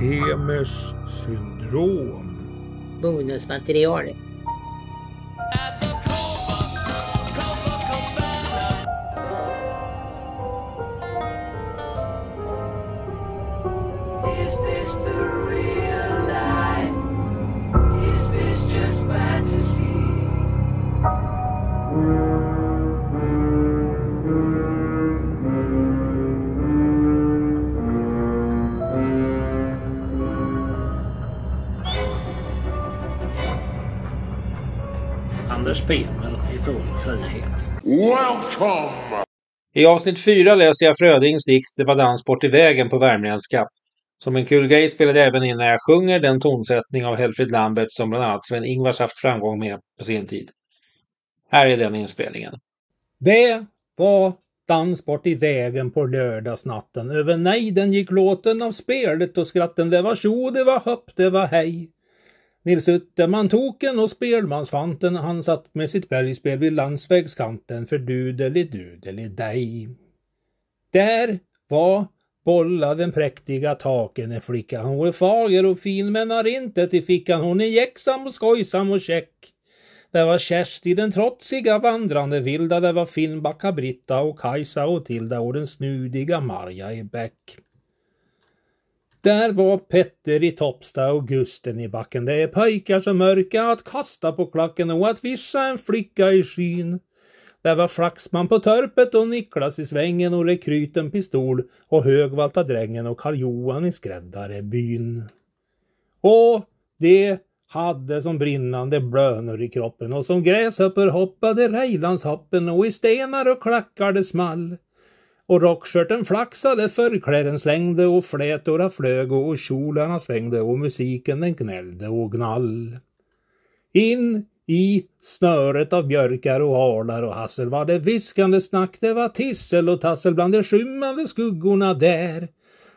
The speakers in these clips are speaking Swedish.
Hemers syndrom. Bonusmaterial. Anders Pemel i full frihet. Welcome! I avsnitt 4 läste jag Frödings dikt Det var danssport i vägen på värmländska. Som en kul grej spelade jag även in när jag sjunger den tonsättning av Helfrid Lambert som bland annat Sven-Ingvars haft framgång med på sin tid. Här är den inspelningen. Det var dansbort i vägen på lördagsnatten. Över nejden gick låten av spelet och skratten. Det var tjo, det var hopp, det var hej. Nils Utterman token och spelmansfanten han satt med sitt bergspel vid landsvägskanten för dudeli dudeli dig. Där var bolla den präktiga taken en flicka. Hon var fager och fin men har inte till fickan. Hon är jäcksam och skojsam och käck. Det var Kersti den trotsiga vandrande vilda. Det var Finnbacka Britta och Kajsa och Tilda och den snudiga Marja i bäck. Där var Petter i Toppsta och Gusten i backen. Det är pojkar som mörka att kasta på klacken och att vischa en flicka i skyn. Där var Flaxman på törpet och Niklas i svängen och rekryten pistol och Högvalta drängen och Karl-Johan i skräddarbyn. Och det hade som brinnande blönor i kroppen och som gräshoppor hoppade Rejlandshoppen och i stenar och klackar det small. Och rockskörten flaxade, förkläden slängde och flätorna flög och kjolarna svängde och musiken den gnällde och gnall. In i snöret av björkar och alar och hassel var det viskande snack, det var tissel och tassel bland de skymmande skuggorna där.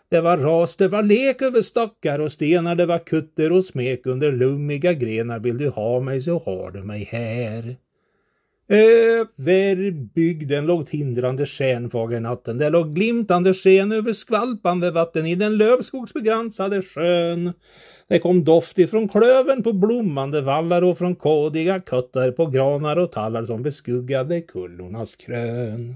Det var ras, det var lek över stockar och stenar, det var kutter och smek under lummiga grenar. Vill du ha mig så har du mig här. Över bygden låg tindrande sken natten. Det låg glimtande sken över skvalpande vatten i den lövskogsbegränsade sjön. Det kom doft ifrån klöven på blommande vallar och från kådiga köttar på granar och tallar som beskuggade kullornas krön.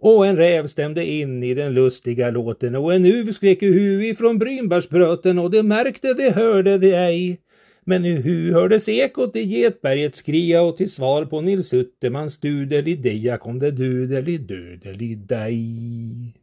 Och en räv stämde in i den lustiga låten och en uv skrek hu ifrån brynbärsbröten och det märkte de hörde det ej. Men hu hördes ekot i getberget skria och till svar på Nils Uttermans dudelideja kom det dudeli dudeli dej.